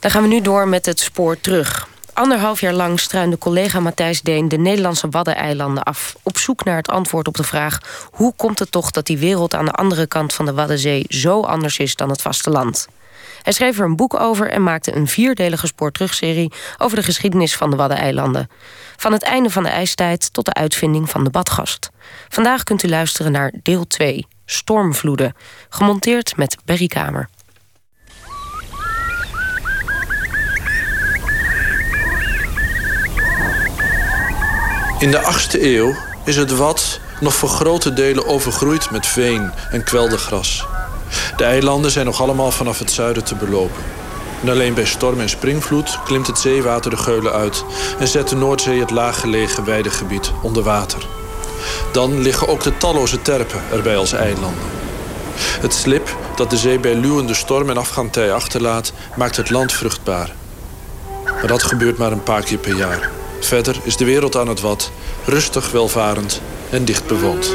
Dan gaan we nu door met het spoor terug. Anderhalf jaar lang struinde collega Matthijs Deen de Nederlandse Waddeneilanden af. Op zoek naar het antwoord op de vraag: hoe komt het toch dat die wereld aan de andere kant van de Waddenzee zo anders is dan het vasteland? Hij schreef er een boek over en maakte een vierdelige spoorterugserie over de geschiedenis van de Waddeneilanden. Van het einde van de ijstijd tot de uitvinding van de badgast. Vandaag kunt u luisteren naar deel 2, Stormvloeden, gemonteerd met Berry Kamer. In de 8e eeuw is het Wad nog voor grote delen overgroeid met veen en kweldergras. De eilanden zijn nog allemaal vanaf het zuiden te belopen. En alleen bij storm en springvloed klimt het zeewater de geulen uit en zet de Noordzee het laaggelegen weidegebied onder water. Dan liggen ook de talloze terpen erbij als eilanden. Het slip dat de zee bij luwende storm en afgaantij achterlaat, maakt het land vruchtbaar. Maar dat gebeurt maar een paar keer per jaar. Verder is de wereld aan het wat, rustig, welvarend en dicht bewoond.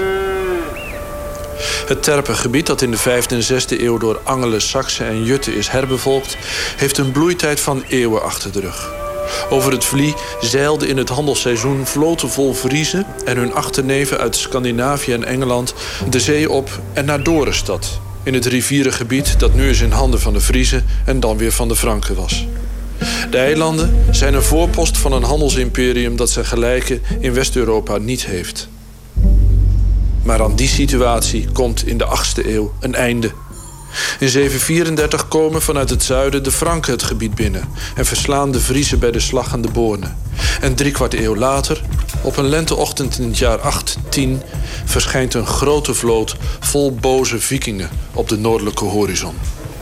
Het terpengebied dat in de 5e en 6e eeuw door Angelen, Saksen en Jutten is herbevolkt... heeft een bloeitijd van eeuwen achter de rug. Over het Vlie zeilden in het handelsseizoen vloten vol Vriezen... en hun achterneven uit Scandinavië en Engeland de zee op en naar Dorenstad... in het rivierengebied dat nu eens in handen van de Vriezen en dan weer van de Franken was. De eilanden zijn een voorpost van een handelsimperium dat zijn gelijke in West-Europa niet heeft. Maar aan die situatie komt in de 8e eeuw een einde. In 734 komen vanuit het zuiden de Franken het gebied binnen en verslaan de Vriezen bij de slag aan de Borne. En driekwart eeuw later, op een lenteochtend in het jaar 810, verschijnt een grote vloot vol boze vikingen op de noordelijke horizon.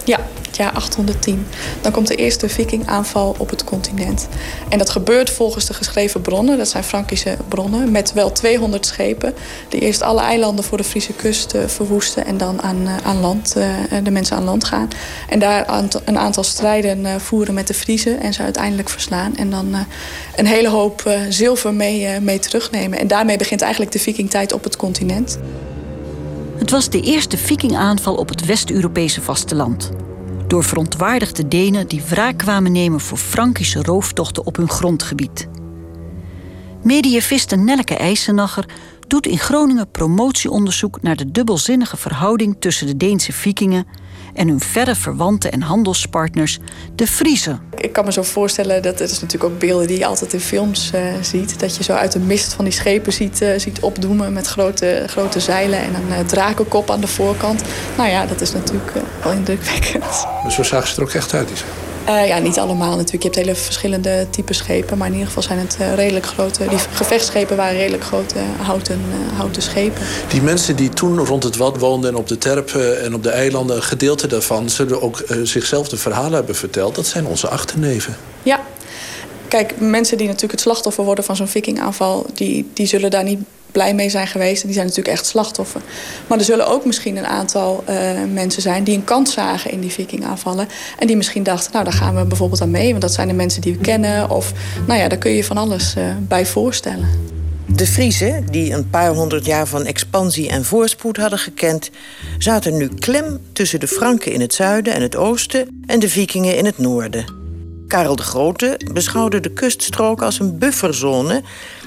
Ja, het jaar 810. Dan komt de eerste vikingaanval op het continent. En dat gebeurt volgens de geschreven bronnen, dat zijn Frankische bronnen, met wel 200 schepen. Die eerst alle eilanden voor de Friese kust uh, verwoesten en dan aan, uh, aan land, uh, de mensen aan land gaan. En daar een aantal strijden voeren met de Friese en ze uiteindelijk verslaan. En dan een hele hoop zilver mee, mee terugnemen. En daarmee begint eigenlijk de vikingtijd op het continent. Het was de eerste vikingaanval op het West-Europese vasteland door verontwaardigde Denen die wraak kwamen nemen voor Frankische rooftochten op hun grondgebied. Medieviste Nelke IJsenacher doet in Groningen promotieonderzoek naar de dubbelzinnige verhouding tussen de Deense vikingen en hun verre verwanten en handelspartners, de Friezen. Ik kan me zo voorstellen, dat het is natuurlijk ook beelden die je altijd in films uh, ziet. Dat je zo uit de mist van die schepen ziet, uh, ziet opdoemen met grote, grote zeilen en een uh, drakenkop aan de voorkant. Nou ja, dat is natuurlijk wel indrukwekkend. Maar zo zagen ze er ook echt uit, die uh, ja, niet allemaal natuurlijk. Je hebt hele verschillende typen schepen. Maar in ieder geval zijn het uh, redelijk grote... Die gevechtsschepen waren redelijk grote houten, uh, houten schepen. Die mensen die toen rond het Wad woonden en op de Terpen en op de eilanden... een gedeelte daarvan zullen ook zichzelf de verhalen hebben verteld. Dat zijn onze achterneven. Ja. Kijk, mensen die natuurlijk het slachtoffer worden van zo'n vikingaanval... Die, die zullen daar niet blij mee zijn geweest. En die zijn natuurlijk echt slachtoffer. Maar er zullen ook misschien een aantal uh, mensen zijn die een kans zagen in die vikingaanvallen. En die misschien dachten, nou daar gaan we bijvoorbeeld aan mee. Want dat zijn de mensen die we kennen. Of nou ja, daar kun je van alles uh, bij voorstellen. De Friezen, die een paar honderd jaar van expansie en voorspoed hadden gekend... zaten nu klem tussen de Franken in het zuiden en het oosten... en de vikingen in het noorden. Karel de Grote beschouwde de kuststrook als een bufferzone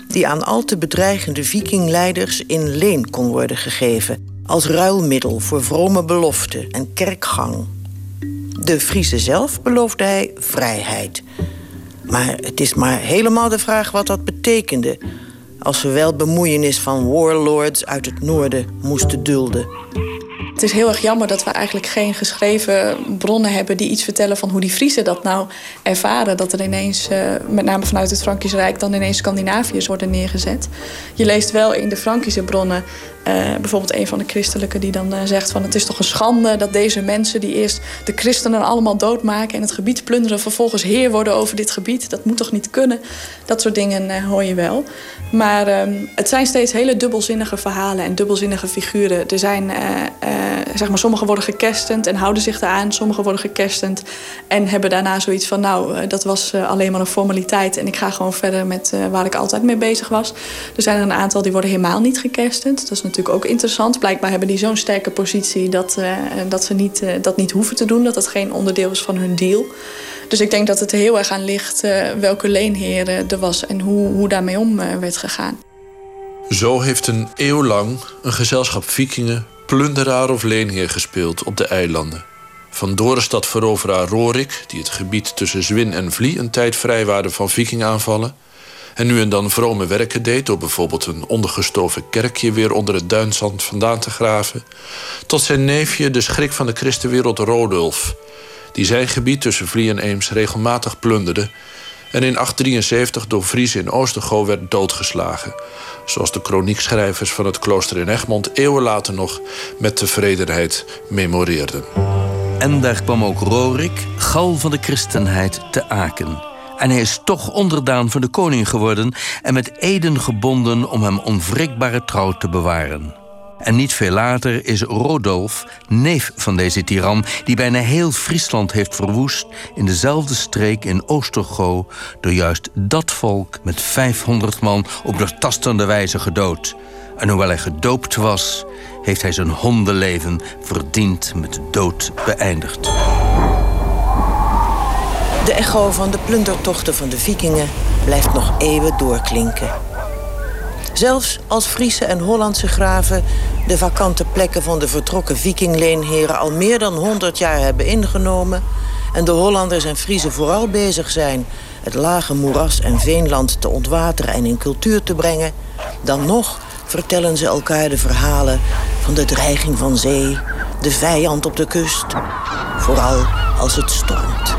die aan al te bedreigende vikingleiders in leen kon worden gegeven, als ruilmiddel voor vrome beloften en kerkgang. De Friese zelf beloofde hij vrijheid. Maar het is maar helemaal de vraag wat dat betekende, als ze wel bemoeienis van warlords uit het noorden moesten dulden. Het is heel erg jammer dat we eigenlijk geen geschreven bronnen hebben die iets vertellen van hoe die Friesen dat nou ervaren. Dat er ineens, uh, met name vanuit het Frankisch Rijk, dan ineens Scandinaviërs worden neergezet. Je leest wel in de Frankische bronnen uh, bijvoorbeeld een van de christelijke die dan uh, zegt van het is toch een schande dat deze mensen die eerst de christenen allemaal doodmaken en het gebied plunderen, vervolgens heer worden over dit gebied. Dat moet toch niet kunnen? Dat soort dingen uh, hoor je wel. Maar ehm, het zijn steeds hele dubbelzinnige verhalen en dubbelzinnige figuren. Er zijn, zeg maar, sommigen worden gekerstend en houden zich eraan. Sommigen worden gekerstend en hebben daarna zoiets van nou, dat was alleen maar een formaliteit en ik ga gewoon verder met waar ik altijd mee bezig was. Er zijn er een aantal die worden helemaal niet gekerstend. Dat is natuurlijk ook interessant. Blijkbaar hebben die zo'n sterke positie dat, uh, dat ze niet, uh, dat niet hoeven te doen. Dat dat geen onderdeel is van hun deal. Dus ik denk dat het heel erg aan ligt uh, welke leenheer er was en hoe, hoe daarmee om werd gegaan. Zo heeft een eeuw lang een gezelschap vikingen plunderaar of leenheer gespeeld op de eilanden. Van Dorenstad-veroveraar Rorik, die het gebied tussen Zwin en Vlie een tijd vrijwaarde van vikingaanvallen. En nu en dan vrome werken deed door bijvoorbeeld een ondergestoven kerkje weer onder het duinzand vandaan te graven. Tot zijn neefje, de schrik van de christenwereld Rodulf, die zijn gebied tussen Vlie en Eems regelmatig plunderde en in 873 door Friese in Oostergo werd doodgeslagen. Zoals de kroniekschrijvers van het klooster in Egmond eeuwen later nog met tevredenheid memoreerden. En daar kwam ook Rorik, gal van de christenheid, te Aken. En hij is toch onderdaan van de koning geworden en met eden gebonden om hem onwrikbare trouw te bewaren. En niet veel later is Rodolf, neef van deze tiran, die bijna heel Friesland heeft verwoest, in dezelfde streek in Oostergo door juist dat volk met 500 man op doortastende wijze gedood. En hoewel hij gedoopt was, heeft hij zijn hondenleven verdiend met de dood beëindigd. De echo van de plundertochten van de vikingen blijft nog eeuwen doorklinken. Zelfs als Friese en Hollandse graven de vakante plekken van de vertrokken vikingleenheren al meer dan 100 jaar hebben ingenomen en de Hollanders en Friese vooral bezig zijn het lage moeras en veenland te ontwateren en in cultuur te brengen, dan nog vertellen ze elkaar de verhalen van de dreiging van zee, de vijand op de kust, vooral als het stormt.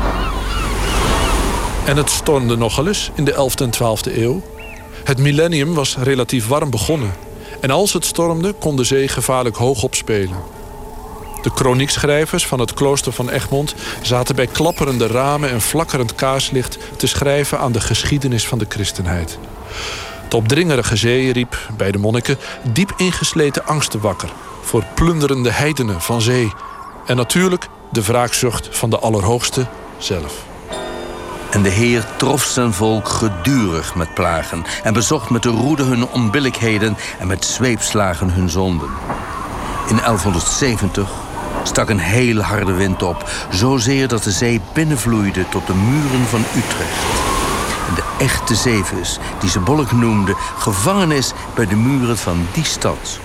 En het stormde nogal eens in de 11e en 12e eeuw. Het millennium was relatief warm begonnen. En als het stormde, kon de zee gevaarlijk hoog opspelen. De kroniekschrijvers van het klooster van Egmond zaten bij klapperende ramen en flakkerend kaarslicht te schrijven aan de geschiedenis van de christenheid. De opdringerige zee riep bij de monniken diep ingesleten angsten wakker voor plunderende heidenen van zee en natuurlijk de wraakzucht van de Allerhoogste zelf. En de Heer trof zijn volk gedurig met plagen en bezocht met de roede hun onbillijkheden en met zweepslagen hun zonden. In 1170 stak een heel harde wind op, zozeer dat de zee binnenvloeide tot de muren van Utrecht. En de echte zeevis, die ze Bolk noemde, gevangen is bij de muren van die stad.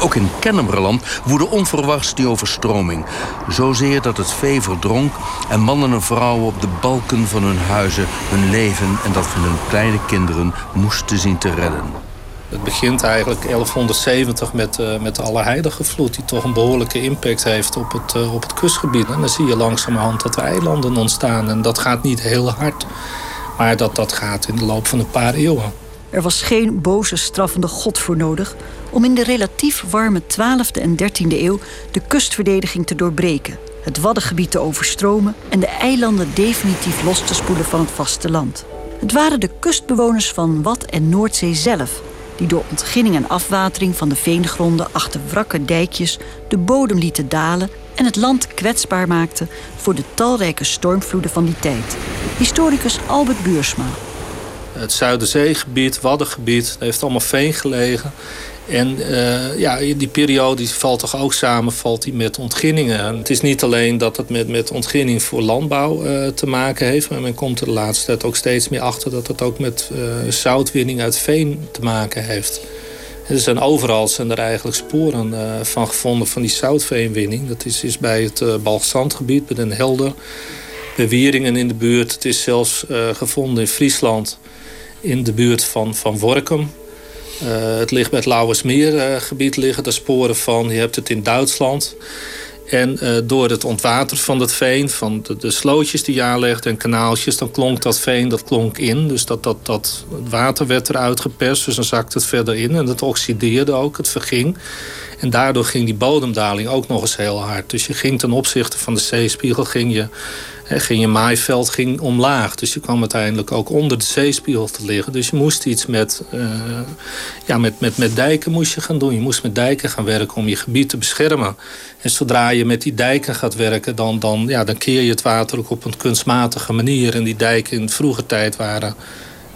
Ook in Kennemerland woedde onverwachts die overstroming. Zozeer dat het vee verdronk en mannen en vrouwen op de balken van hun huizen hun leven en dat van hun kleine kinderen moesten zien te redden. Het begint eigenlijk 1170 met, uh, met de Allerheilige vloed... die toch een behoorlijke impact heeft op het, uh, op het kustgebied. En dan zie je langzamerhand dat er eilanden ontstaan. En dat gaat niet heel hard, maar dat, dat gaat in de loop van een paar eeuwen. Er was geen boze, straffende god voor nodig om in de relatief warme 12e en 13e eeuw de kustverdediging te doorbreken, het Waddengebied te overstromen en de eilanden definitief los te spoelen van het vasteland. Het waren de kustbewoners van Wad- en Noordzee zelf die door ontginning en afwatering van de veengronden achter wrakke dijkjes de bodem lieten dalen en het land kwetsbaar maakten voor de talrijke stormvloeden van die tijd. Historicus Albert Buursma. Het Zuiderzeegebied, Waddengebied, heeft allemaal veen gelegen. En uh, ja, die periode die valt toch ook samen valt die met ontginningen. Het is niet alleen dat het met, met ontginning voor landbouw uh, te maken heeft... maar men komt er de laatste tijd ook steeds meer achter... dat het ook met uh, zoutwinning uit veen te maken heeft. Er zijn overal zijn er eigenlijk sporen van gevonden van die zoutveenwinning. Dat is, is bij het uh, Balgzandgebied, bij Den Helder... bij Wieringen in de buurt. Het is zelfs gevonden in Friesland in de buurt van, van Workum... Uh, het ligt bij het Lauwersmeergebied uh, liggen de sporen van. Je hebt het in Duitsland. En door het ontwateren van dat veen, van de, slootjes die je aanlegt en kanaaltjes, dan klonk dat veen dat klonk in. Dus dat, dat, dat water werd eruit geperst, dus dan zakte het verder in. En het oxideerde ook, het verging. En daardoor ging die bodemdaling ook nog eens heel hard. Dus je ging ten opzichte van de zeespiegel, ging je ging je maaiveld ging omlaag. Dus je kwam uiteindelijk ook onder de zeespiegel te liggen. Dus je moest iets met, uh, ja, met, met, met dijken moest je gaan doen. Je moest met dijken gaan werken om je gebied te beschermen. En zodra je met die dijken gaat werken, dan, dan, ja, dan keer je het water ook op een kunstmatige manier. En die dijken in de vroege tijd waren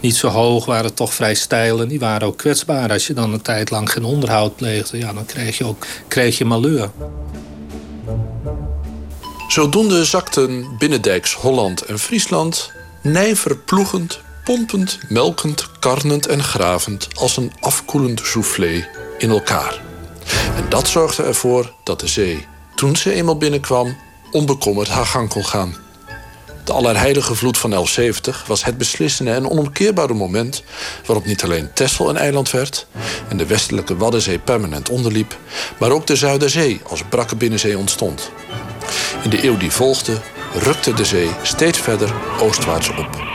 niet zo hoog, waren toch vrij steil. En die waren ook kwetsbaar. Als je dan een tijd lang geen onderhoud pleegde, ja, dan kreeg je ook kreeg je. Zodoende zakten binnendijks Holland en Friesland nijver ploegend, pompend, melkend, karnend en gravend als een afkoelend soufflé in elkaar. En dat zorgde ervoor dat de zee, toen ze eenmaal binnenkwam, onbekommerd haar gang kon gaan. De Allerheilige Vloed van 1170 was het beslissende en onomkeerbare moment waarop niet alleen Texel een eiland werd en de westelijke Waddenzee permanent onderliep, maar ook de Zuiderzee als brakke binnenzee ontstond. In de eeuw die volgde rukte de zee steeds verder oostwaarts op.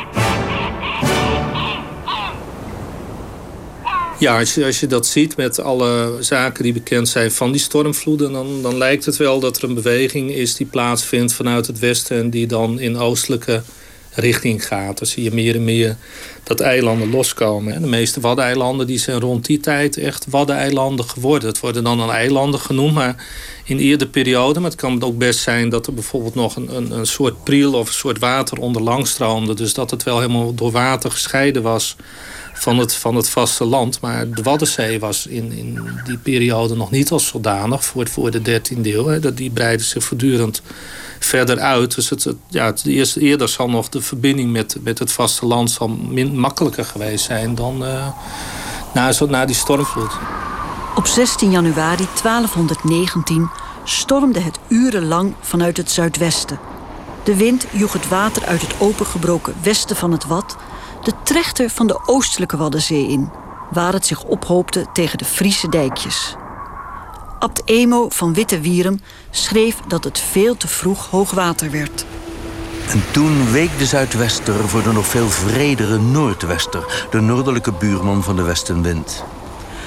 Ja, als je, als je dat ziet met alle zaken die bekend zijn van die stormvloeden, dan, dan lijkt het wel dat er een beweging is die plaatsvindt vanuit het westen en die dan in oostelijke richting gaat. Dan zie je meer en meer dat eilanden loskomen. En de meeste waddeneilanden die zijn rond die tijd echt waddeneilanden geworden. Het worden dan al eilanden genoemd, maar in eerder periode. Maar het kan ook best zijn dat er bijvoorbeeld nog een, een, een soort priel of een soort water onderlang stroomde. Dus dat het wel helemaal door water gescheiden was van het, van het vasteland. Maar de Waddenzee was in, in die periode nog niet als zodanig voor, voor de 13e eeuw. Hè. Dat die breidde zich voortdurend verder uit. Dus het, het, ja, het eerder zal nog de verbinding met, met het vasteland min, makkelijker geweest zijn dan uh, na, zo, na die stormvloed. Op 16 januari 1219 stormde het urenlang vanuit het zuidwesten. De wind joeg het water uit het opengebroken westen van het Wad de trechter van de oostelijke Waddenzee in, waar het zich ophoopte tegen de Friese dijkjes. Abt Emo van Witte Wierum schreef dat het veel te vroeg hoogwater werd. En toen week de zuidwester voor de nog veel vredere noordwester, de noordelijke buurman van de westenwind.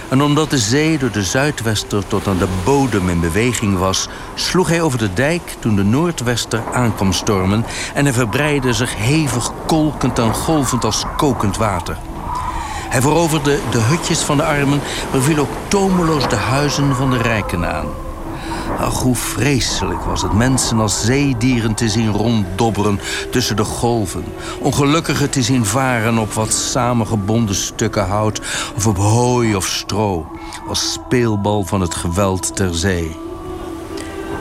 En omdat de zee door de zuidwester tot aan de bodem in beweging was, sloeg hij over de dijk toen de noordwester aankwam stormen en hij verbreidde zich hevig kolkend en golvend als kokend water. Hij veroverde de hutjes van de armen, maar viel ook tomeloos de huizen van de rijken aan. Ach, hoe vreselijk was het mensen als zeedieren te zien ronddobberen tussen de golven. Ongelukkigen te zien varen op wat samengebonden stukken hout of op hooi of stro. Als speelbal van het geweld ter zee.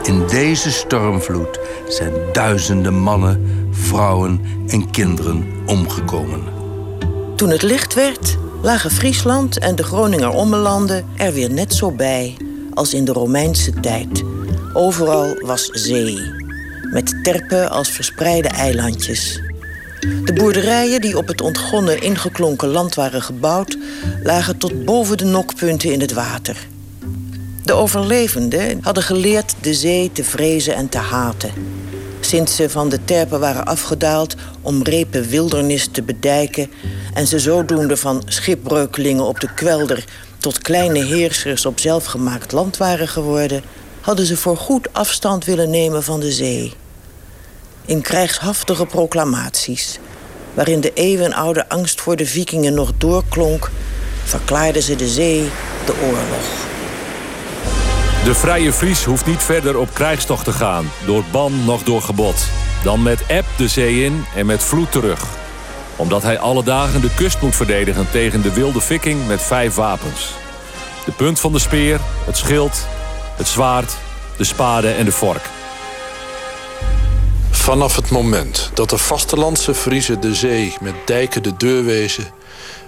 In deze stormvloed zijn duizenden mannen, vrouwen en kinderen omgekomen. Toen het licht werd, lagen Friesland en de Groninger Ommelanden er weer net zo bij als in de Romeinse tijd. Overal was zee, met terpen als verspreide eilandjes. De boerderijen die op het ontgonnen ingeklonken land waren gebouwd... lagen tot boven de nokpunten in het water. De overlevenden hadden geleerd de zee te vrezen en te haten. Sinds ze van de terpen waren afgedaald om repen wildernis te bedijken... en ze zodoende van schipbreukelingen op de kwelder tot kleine heersers op zelfgemaakt land waren geworden, hadden ze voor goed afstand willen nemen van de zee. In krijgshaftige proclamaties, waarin de eeuwenoude angst voor de vikingen nog doorklonk, verklaarden ze de zee de oorlog. De vrije Fries hoeft niet verder op krijgstocht te gaan, door ban nog door gebod. Dan met eb de zee in en met vloed terug omdat hij alle dagen de kust moet verdedigen tegen de wilde viking met vijf wapens. De punt van de speer, het schild, het zwaard, de spade en de vork. Vanaf het moment dat de vastelandse Friezen de zee met dijken de deur wezen...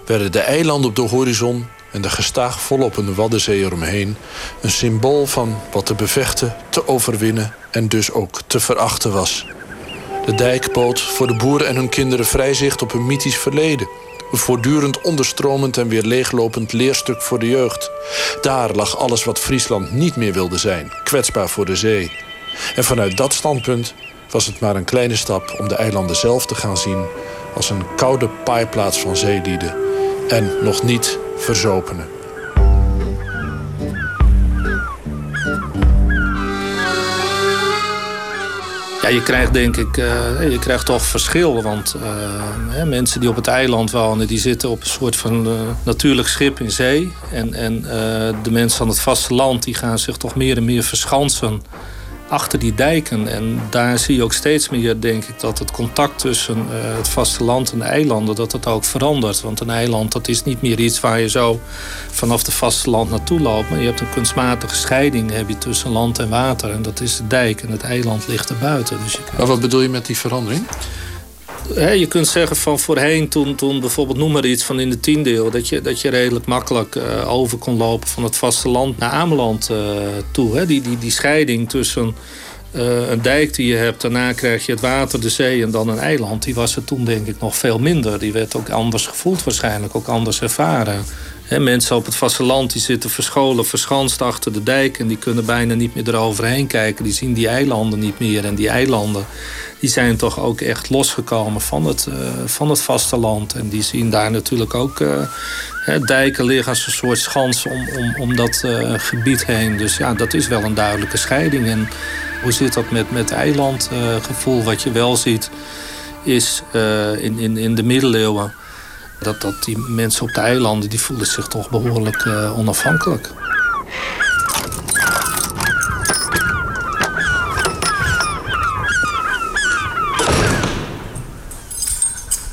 werden de eilanden op de horizon en de gestaag volopende Waddenzee eromheen... een symbool van wat te bevechten, te overwinnen en dus ook te verachten was... De dijk bood voor de boeren en hun kinderen vrijzicht op een mythisch verleden. Een voortdurend onderstromend en weer leeglopend leerstuk voor de jeugd. Daar lag alles wat Friesland niet meer wilde zijn, kwetsbaar voor de zee. En vanuit dat standpunt was het maar een kleine stap om de eilanden zelf te gaan zien als een koude paaiplaats van zeelieden en nog niet verzopenen. Je krijgt denk ik uh, je krijgt toch verschil. Want uh, mensen die op het eiland wonen, die zitten op een soort van uh, natuurlijk schip in zee. En, en de mensen aan het vasteland, die gaan zich toch meer en meer verschansen achter die dijken. En daar zie je ook steeds meer, denk ik, dat het contact tussen uh, het vasteland en de eilanden, dat het ook verandert. Want een eiland, dat is niet meer iets waar je zo vanaf het vasteland naartoe loopt. Maar je hebt een kunstmatige scheiding heb je tussen land en water. En dat is de dijk. En het eiland ligt erbuiten. Dus Maar wat bedoel je met die verandering? Je kunt zeggen van voorheen, toen, toen bijvoorbeeld, noem maar iets van in de tiende eeuw, dat je, dat je redelijk makkelijk uh, over kon lopen van het vasteland naar Ameland uh, toe. Die, die, die scheiding tussen uh, een dijk die je hebt, daarna krijg je het water, de zee en dan een eiland. Die was er toen denk ik nog veel minder. Die werd ook anders gevoeld waarschijnlijk, ook anders ervaren. Mensen op het vasteland die zitten verscholen, verschanst achter de dijk... en die kunnen bijna niet meer eroverheen kijken. Die zien die eilanden niet meer. En die eilanden die zijn toch ook echt losgekomen van het, uh, van het vasteland. En die zien daar natuurlijk ook uh, dijken liggen als een soort schans om, om, om dat uh, gebied heen. Dus ja, dat is wel een duidelijke scheiding. En hoe zit dat met, met eilandgevoel? Wat je wel ziet is in, in, in de middeleeuwen... Dat, dat die mensen op de eilanden die voelen zich toch behoorlijk onafhankelijk.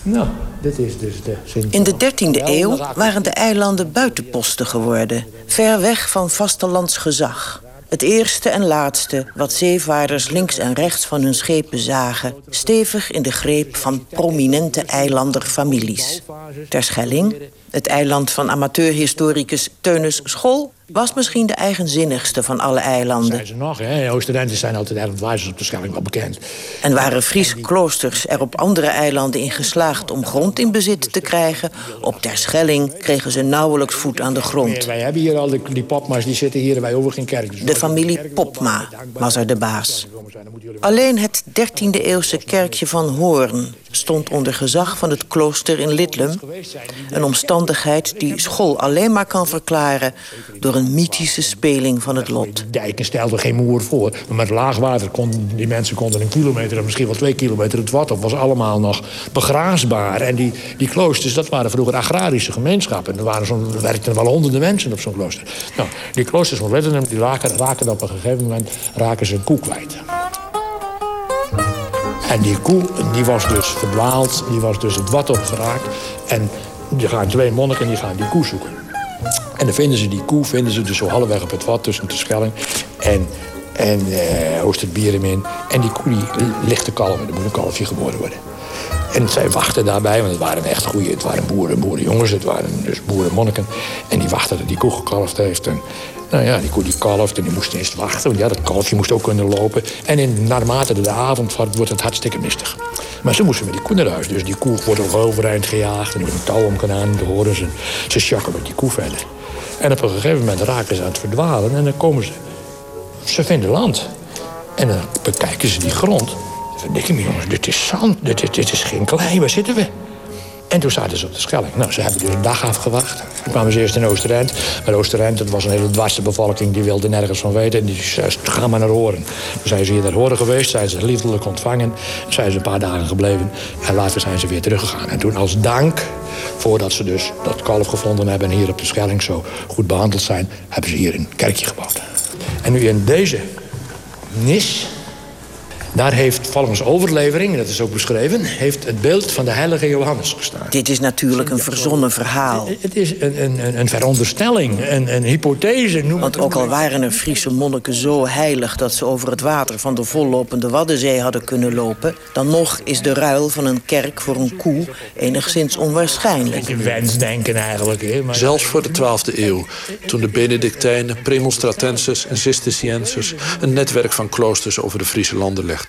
Nou, dit is dus de In de 13e eeuw waren de eilanden buitenposten geworden, ver weg van vastelands gezag. Het eerste en laatste wat zeevaarders links en rechts van hun schepen zagen... stevig in de greep van prominente eilanderfamilies. Terschelling, het eiland van amateurhistoricus Teunis Schol was misschien de eigenzinnigste van alle eilanden. Zijn ze nog, hè? Zijn altijd eilandwijzers op de Schelling wel bekend. En waren Friese kloosters er op andere eilanden in geslaagd... om grond in bezit te krijgen, op Terschelling kregen ze nauwelijks voet aan de grond. wij hebben hier al die, die popma's, die zitten hier, wij over geen kerk. Dus de familie Popma was er de baas. Alleen het 13e-eeuwse kerkje van Hoorn stond onder gezag van het klooster in Lidlum. Een omstandigheid die school alleen maar kan verklaren... door een mythische speling van het lot. De dijken stelden geen moer voor. Maar met laagwater konden die mensen konden een kilometer... misschien wel twee kilometer het water was allemaal nog begraasbaar. En die, die kloosters, dat waren vroeger agrarische gemeenschappen. Er, waren zo, er werkten wel honderden mensen op zo'n klooster. Nou, die kloosters van Lidlum die raken, raken op een gegeven moment raken ze een koe kwijt. En die koe die was dus verdwaald, die was dus het wat opgeraakt. En er gaan twee monniken die gaan die koe zoeken. En dan vinden ze die koe, vinden ze dus zo halfweg op het wat tussen de Schelling en, en uh, Oosterbierum in. En die koe die ligt te kalven, er moet een kalfje geboren worden. En zij wachten daarbij, want het waren echt goede, het waren boeren, boerenjongens, het waren dus boerenmonniken. En die wachten dat die koe gekalfd heeft. En nou ja, die die kalft en die moest eerst wachten. Want ja, dat kalfje moest ook kunnen lopen. En naarmate de avond wordt het hartstikke mistig. Maar ze moesten met die koe naar huis. Dus die koe wordt ook overeind gejaagd. En die een touw om gedaan. En horen ze, ze sjakken met die koe verder. En op een gegeven moment raken ze aan het verdwalen. En dan komen ze... Ze vinden land. En dan bekijken ze die grond. Verdikke me jongens, dit is zand. Dit, dit, dit is geen klei. Waar zitten we? En toen zaten ze op de Schelling. Nou, ze hebben dus een dag afgewacht. Toen kwamen ze eerst in Oosterend. Maar Oosterend, dat was een hele dwarse bevolking, die wilde nergens van weten. En die zei, ga maar naar Horen. Toen zijn ze hier naar Horen geweest, zijn ze liefdelijk ontvangen. Zijn ze een paar dagen gebleven. En later zijn ze weer teruggegaan. En toen als dank, voordat ze dus dat kalf gevonden hebben... en hier op de Schelling zo goed behandeld zijn... hebben ze hier een kerkje gebouwd. En nu in deze nis daar heeft volgens overlevering, dat is ook beschreven... heeft het beeld van de heilige Johannes gestaan. Dit is natuurlijk een verzonnen verhaal. Het is een, een, een veronderstelling, een, een hypothese. Noem Want ook al waren er Friese monniken zo heilig... dat ze over het water van de vollopende Waddenzee hadden kunnen lopen... dan nog is de ruil van een kerk voor een koe enigszins onwaarschijnlijk. Een wensdenken eigenlijk. Hè? Maar... Zelfs voor de 12e eeuw, toen de Benedictijnen, Premonstratenses en Cisterciënsers... een netwerk van kloosters over de Friese landen legden.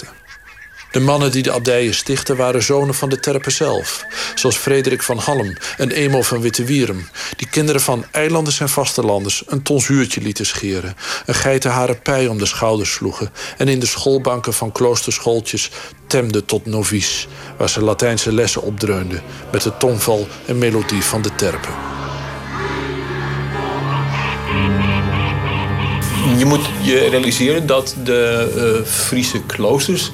De mannen die de abdijen stichtten waren zonen van de Terpen zelf. Zoals Frederik van Halm en Emo van Wittewierum... die kinderen van eilanders en vastelanders een tonsuurtje lieten scheren... een geitenharen pij om de schouders sloegen... en in de schoolbanken van kloosterschooltjes temden tot novice... waar ze Latijnse lessen opdreunden... met de tongval en melodie van de Terpen. Je moet je realiseren dat de uh, Friese kloosters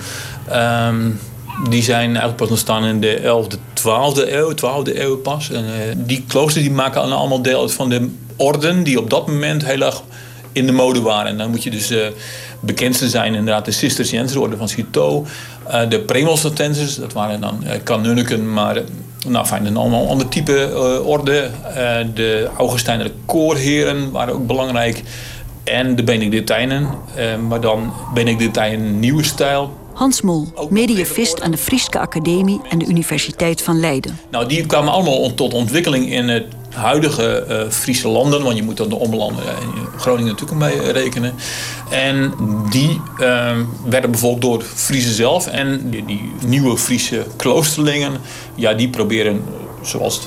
Um, die zijn eigenlijk pas ontstaan in de 11e, 12e eeuw, 12e eeuw pas. En, uh, die kloosters die maken allemaal deel uit van de orden die op dat moment heel erg in de mode waren. En dan moet je dus uh, bekendste zijn inderdaad de Cisterciënserorde van Citeaux. Uh, de Premonstratensers, dat waren dan kanunniken, maar nou, fijn, een allemaal ander type orde. de Augustijner koorheren waren ook belangrijk. En de Benedictijnen, maar dan Benedictijnen nieuwe stijl. Hans Mol, medievist aan de Frieske Academie en de Universiteit van Leiden. Nou, die kwamen allemaal tot ontwikkeling in het huidige uh, Friese landen, want je moet dan de omlanden in Groningen natuurlijk mee rekenen. En die uh, werden bevolkt door Friese zelf. En die, die, nieuwe Friese kloosterlingen, ja, die proberen, zoals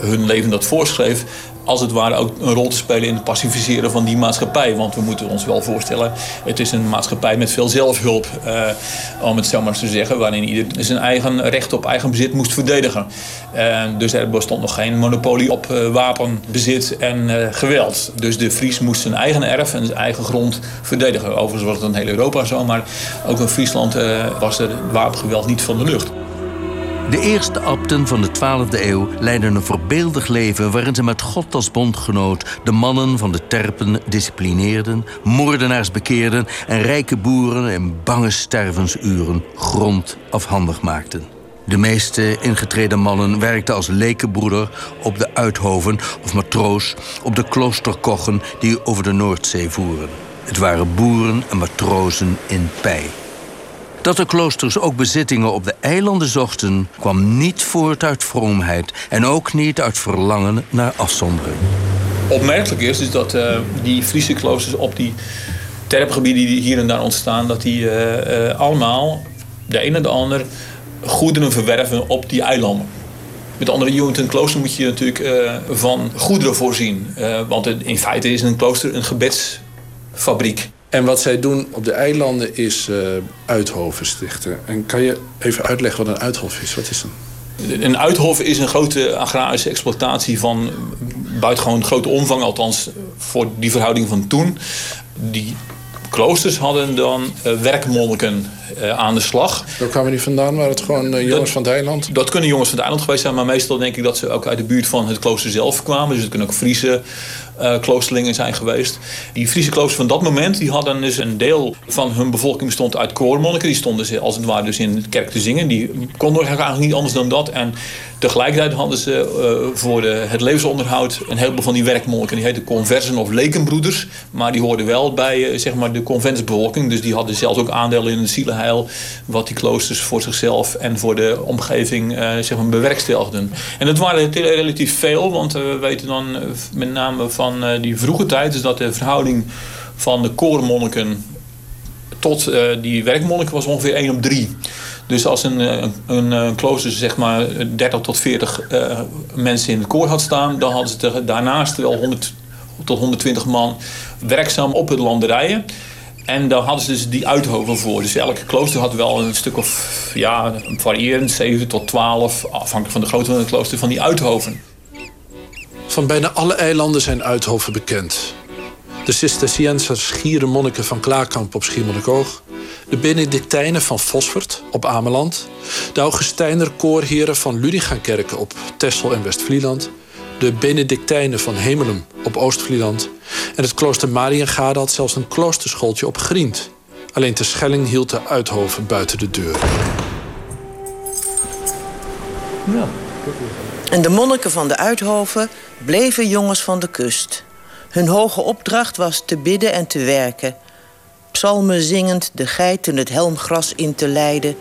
hun leven dat voorschreef, als het ware ook een rol te spelen in het pacificeren van die maatschappij. Want we moeten ons wel voorstellen, het is een maatschappij met veel zelfhulp, eh, om het zo maar te zeggen, waarin ieder zijn eigen recht op eigen bezit moest verdedigen. Uh, dus er bestond nog geen monopolie op uh, wapenbezit en uh, geweld. Dus de Fries moest zijn eigen erf en zijn eigen grond verdedigen. Overigens was het in heel Europa zo, maar ook in Friesland was er wapengeweld niet van de lucht. De eerste abten van de 12e eeuw leidden een voorbeeldig leven waarin ze met God als bondgenoot de mannen van de terpen disciplineerden, moordenaars bekeerden en rijke boeren in bange stervensuren grond afhandig maakten. De meeste ingetreden mannen werkten als lekenbroeder op de uithoven of matroos op de kloosterkochen die over de Noordzee voeren. Het waren boeren en matrozen in pij. Dat de kloosters ook bezittingen op de eilanden zochten, kwam niet voort uit vroomheid en ook niet uit verlangen naar afzondering. Opmerkelijk is, dat uh, die Friese kloosters op die terpgebieden die hier en daar ontstaan, dat die uh, uh, allemaal, de een en de ander, goederen verwerven op die eilanden. Met andere woorden, een klooster moet je natuurlijk van goederen voorzien. want in feite is een klooster een gebedsfabriek. En wat zij doen op de eilanden is uh, uithoven stichten. En kan je even uitleggen wat een uithof is? Wat is dat? Een uithof is een grote agrarische exploitatie van buitengewoon grote omvang, althans voor die verhouding van toen. Die kloosters hadden dan uh, werkmonniken uh, aan de slag. Waar kwamen die vandaan? Waren het gewoon uh, jongens dat, van het eiland? Dat kunnen jongens van het eiland geweest zijn, maar meestal denk ik dat ze ook uit de buurt van het klooster zelf kwamen. Dus het kunnen ook Friese uh, kloosterlingen zijn geweest. Die Friese kloosters van dat moment die hadden dus een deel van hun bevolking bestond uit koormonniken. Die stonden als het ware dus in de kerk te zingen. Die konden eigenlijk niet anders dan dat. En tegelijkertijd hadden ze uh, voor de, het levensonderhoud een heleboel van die werkmonniken. Die heten conversen of lekenbroeders. Maar die hoorden wel bij uh, zeg maar de conventsbevolking. Dus die hadden zelfs ook aandelen in het zielenheil. Wat die kloosters voor zichzelf en voor de omgeving zeg maar bewerkstelligden. En dat waren relatief veel. Want we weten dan met name van van eh, die vroege tijd. Dus dat de verhouding van de korenmonniken tot uh, die werkmonniken was ongeveer 1 op 3. Dus als een, eh, een, een, klooster zeg maar 30 tot 40 uh, mensen in het koor had staan... dan hadden ze daarnaast wel 100 tot 120 man werkzaam op het landerijen. En dan hadden ze dus die uithoven voor. Dus elke klooster had wel een stuk of, ja, variërend, 7 tot 12... afhankelijk van de grootte van het klooster, van die uithoven. Van bijna alle eilanden zijn uithoven bekend. De Cisterciënsers Gieren monniken van Klaarkamp op Schiermonnikoog... de Benedictijnen van Fosfert op Ameland... de Augustijner koorheren van Ludingakerken op Texel en West-Vlieland... de Benedictijnen van Hemelum op Oost-Vlieland... en het klooster Mariengade had zelfs een kloosterschooltje op Grient. Alleen te Schelling hield de Uithoven buiten de deur. Ja. En de monniken van de Uithoven bleven jongens van de kust. Hun hoge opdracht was te bidden en te werken. Psalmen zingend de geiten het helmgras in te leiden...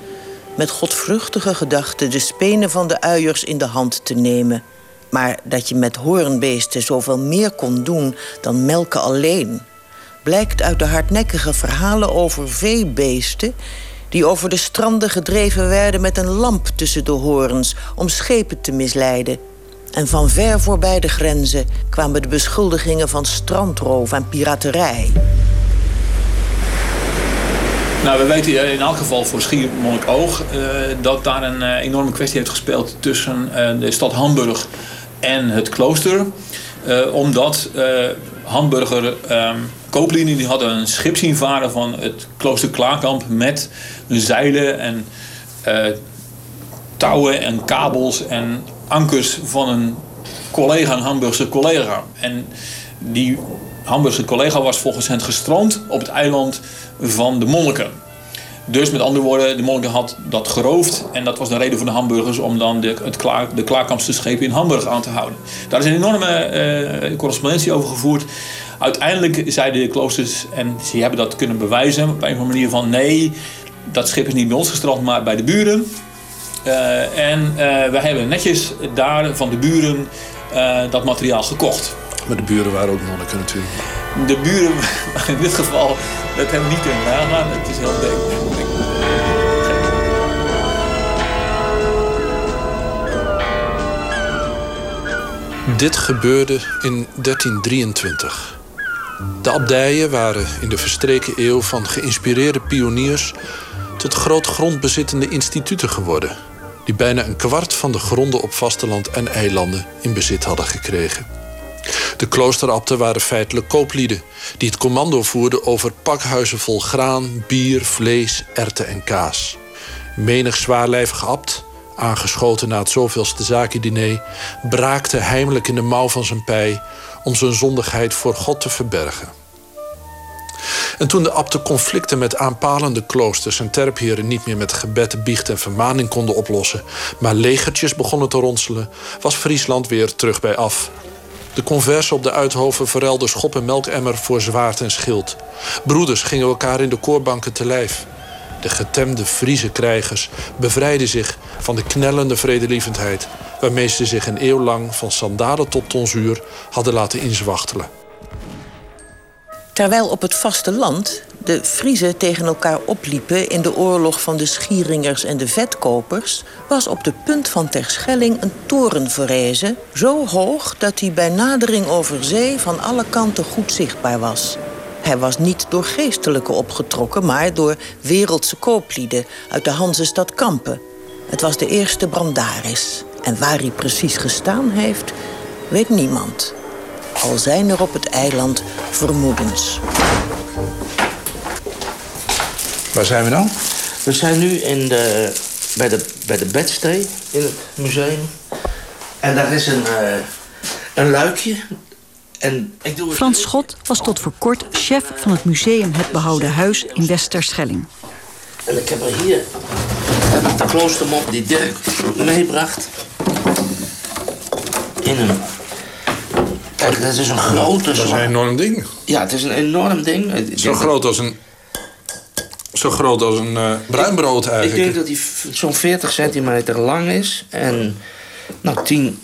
met godvruchtige gedachten de spenen van de uiers in de hand te nemen. Maar dat je met hoornbeesten zoveel meer kon doen dan melken alleen... blijkt uit de hardnekkige verhalen over veebeesten... die over de stranden gedreven werden met een lamp tussen de horens... om schepen te misleiden... En van ver voorbij de grenzen kwamen de beschuldigingen van strandroof en piraterij. Nou, we weten in elk geval voor Schiermonnikoog uh, dat daar een uh, enorme kwestie heeft gespeeld tussen de stad Hamburg en het klooster. omdat Hamburger ehm, kooplieden die hadden een schip zien varen van het klooster Klaarkamp met zeilen en touwen en kabels en ankers van een collega, een Hamburgse collega. En die Hamburgse collega was volgens hen gestroomd op het eiland van de monniken. Dus met andere woorden, de monniken had dat geroofd. En dat was de reden voor de Hamburgers om dan de, het de klaarkampste schepen in Hamburg aan te houden. Daar is een enorme uh, correspondentie over gevoerd. Uiteindelijk zeiden de kloosters, en ze hebben dat kunnen bewijzen op een of andere manier van nee, dat schip is niet bij ons gestrand, maar bij de buren. Uh, en uh, wij hebben netjes daar van de buren dat materiaal gekocht. Maar de buren waren ook monniken natuurlijk. De buren, in dit geval, dat hebben we niet kunnen nagaan. Het is heel dik. Dit gebeurde in 1323. De abdijen waren in de verstreken eeuw van geïnspireerde pioniers tot groot grondbezittende instituten geworden, die bijna een kwart van de gronden op vasteland en eilanden in bezit hadden gekregen. De kloosterabten waren feitelijk kooplieden die het commando voerden over pakhuizen vol graan, bier, vlees, erten en kaas. Menig zwaarlijvige abt, aangeschoten na het zoveelste zakendiner, braakte heimelijk in de mouw van zijn pij om zijn zondigheid voor God te verbergen. En toen de abten conflicten met aanpalende kloosters en terpheren niet meer met gebed, biecht en vermaning konden oplossen, maar legertjes begonnen te ronselen, was Friesland weer terug bij af. De conversen op de Uithoven verruilden schop en melkemmer voor zwaard en schild. Broeders gingen elkaar in de koorbanken te lijf. De getemde Friese krijgers bevrijden zich van de knellende vredelievendheid... waarmee ze zich een eeuw lang van sandalen tot tonsuur hadden laten inzwachtelen. Terwijl op het vasteland de Friezen tegen elkaar opliepen in de oorlog van de Schieringers en de Vetkopers, was op de punt van Terschelling een toren verrezen, zo hoog dat hij bij nadering over zee van alle kanten goed zichtbaar was. Hij was niet door geestelijke opgetrokken, maar door wereldse kooplieden uit de Hansestad Kampen. Het was de eerste brandaris. En waar hij precies gestaan heeft, weet niemand. Al zijn er op het eiland vermoedens. Waar zijn we dan? We zijn nu in de, bij, de, bij de bedstee in het museum. En daar is een, uh, een luikje. En ik doe Frans Schot was tot voor kort chef van het museum Het Behouden Huis in Westerschelling. En ik heb er hier heb ik de kloostermop die Dirk meebracht. In een... Kijk, dat is een grote... Dat is een enorm ding. Ja, het is een enorm ding. Zo groot als een zo groot als een uh, bruinbrood eigenlijk. Ik denk dat hij zo'n 40 centimeter lang is. En nou, 10,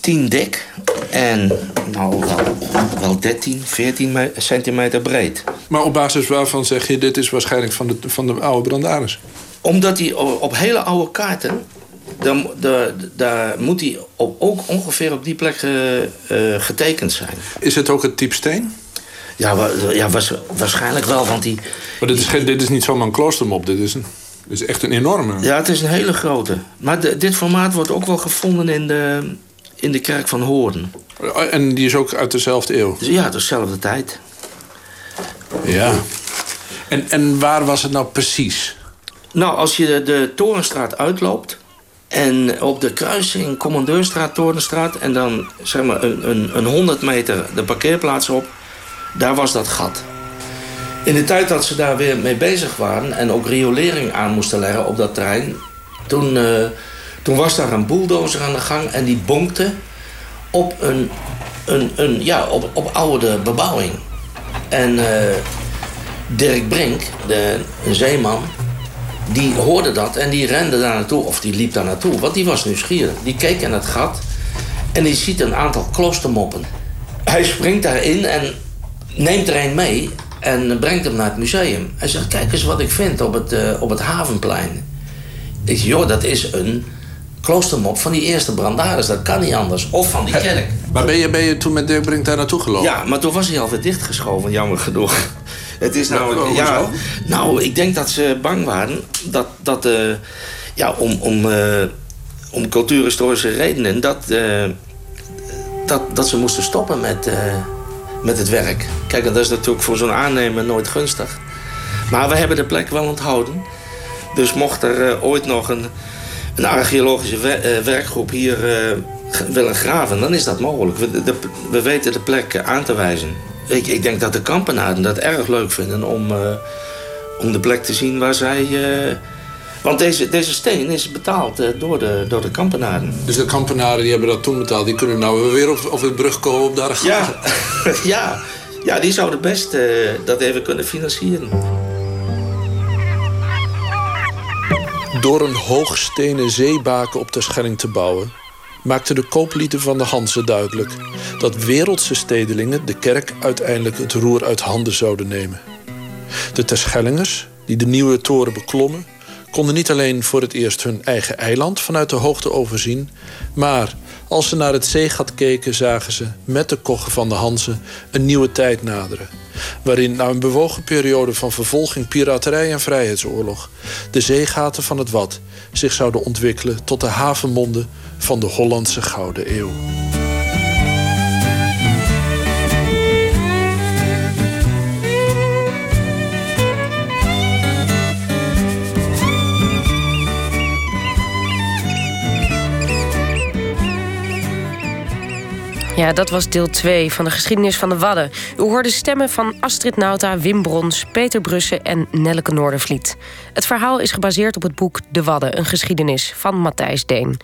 10 dik. En nou, wel, wel 13, 14 centimeter breed. Maar op basis waarvan zeg je... dit is waarschijnlijk van de, van de oude brandaris? Omdat hij op hele oude kaarten... Dan, daar moet hij op, ook ongeveer op die plek uh, getekend zijn. Is het ook het type steen? Ja, ja waarschijnlijk wel, want die... Maar dit is, dit is niet zomaar een kloostermop, dit is, een, dit is echt een enorme... Ja, het is een hele grote. Maar dit formaat wordt ook wel gevonden in de, in de kerk van Hoorn. En die is ook uit dezelfde eeuw? Ja, dezelfde tijd. Ja. En, en waar was het nou precies? Nou, als je de, de Torenstraat uitloopt... En op de kruising Commandeurstraat, Torenstraat... en dan zeg maar een, een, een 100 meter de parkeerplaats op daar was dat gat. In de tijd dat ze daar weer mee bezig waren en ook riolering aan moesten leggen op dat terrein, toen, uh, toen was daar een bulldozer aan de gang en die bonkte op een, een, een ja, op, op oude bebouwing. En uh, Dirk Brink, de, een zeeman, die hoorde dat en die rende daar naartoe, of die liep daar naartoe, want die was nieuwsgierig. Die keek in het gat en die ziet een aantal kloostermoppen. Hij springt daarin en neemt er een mee en brengt hem naar het museum. Hij zegt, kijk eens wat ik vind op het, uh, op het havenplein. Ik zeg, joh, dat is een kloostermop van die eerste brandaris. Dat kan niet anders. Of van die kerk. Maar ben je, ben je toen met Dirk Brink daar naartoe gelopen? Ja, maar toen was hij alweer dichtgeschoven, jammer genoeg. Het is nou, ja, nou, ik denk dat ze bang waren dat, dat uh, ja, om, om, uh, om cultuurhistorische redenen, dat, uh, dat, dat ze moesten stoppen met, met het werk. Kijk, dat is natuurlijk voor zo'n aannemer nooit gunstig. Maar we hebben de plek wel onthouden. Dus mocht er ooit nog een, een archeologische werkgroep hier willen graven, dan is dat mogelijk. We, de, we weten de plek aan te wijzen. Ik, ik denk dat de kampenaden dat erg leuk vinden om, uh, om de plek te zien waar zij. Uh, want deze, deze steen is betaald uh, door, de, door de kampenaden. Dus de kampenaden die hebben dat toen betaald, die kunnen nou weer op, op de brug komen op daar gaan. Ja, ja, ja, die zouden best dat even kunnen financieren. Door een hoogstenen zeebaken op de Schelling te bouwen, maakten de kooplieden van de Hanze duidelijk dat wereldse stedelingen de kerk uiteindelijk het roer uit handen zouden nemen. De Terschellingers, die de nieuwe toren beklommen, konden niet alleen voor het eerst hun eigen eiland vanuit de hoogte overzien, maar als ze naar het zeegat keken, zagen ze met de koggen van de Hanze een nieuwe tijd naderen. Waarin na een bewogen periode van vervolging, piraterij en vrijheidsoorlog de zeegaten van het Wad zich zouden ontwikkelen tot de havenmonden van de Hollandse Gouden Eeuw. Ja, dat was deel 2 van de geschiedenis van de Wadden. U hoorde stemmen van Astrid Nauta, Wim Brons, Peter Brussen en Nelleke Noordervliet. Het verhaal is gebaseerd op het boek De Wadden, een geschiedenis van Matthijs Deen.